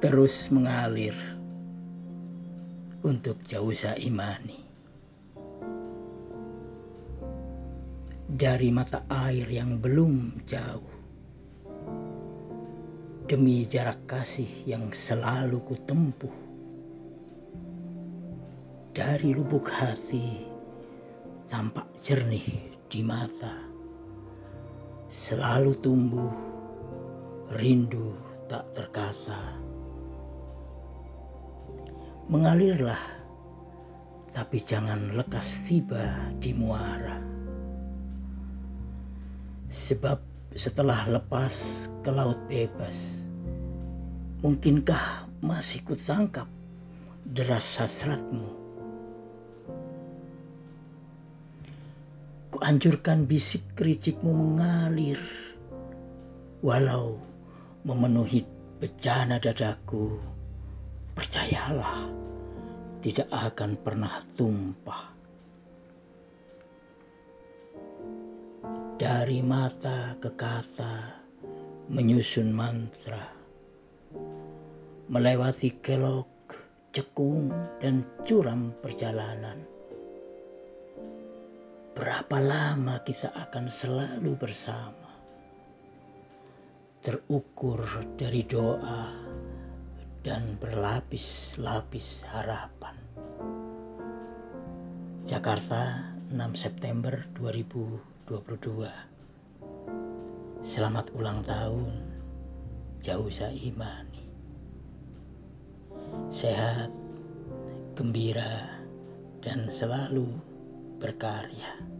terus mengalir untuk jauh imani. Dari mata air yang belum jauh, demi jarak kasih yang selalu kutempuh, dari lubuk hati tampak jernih di mata, selalu tumbuh rindu tak terkata Mengalirlah, tapi jangan lekas tiba di muara. Sebab setelah lepas ke laut bebas, mungkinkah masih kutangkap deras hasratmu? Kuanjurkan bisik kericikmu mengalir, walau memenuhi bencana dadaku percayalah tidak akan pernah tumpah. Dari mata ke kata menyusun mantra, melewati kelok, cekung, dan curam perjalanan. Berapa lama kita akan selalu bersama? Terukur dari doa dan berlapis-lapis harapan. Jakarta, 6 September 2022. Selamat ulang tahun, jauh imani. Sehat, gembira, dan selalu berkarya.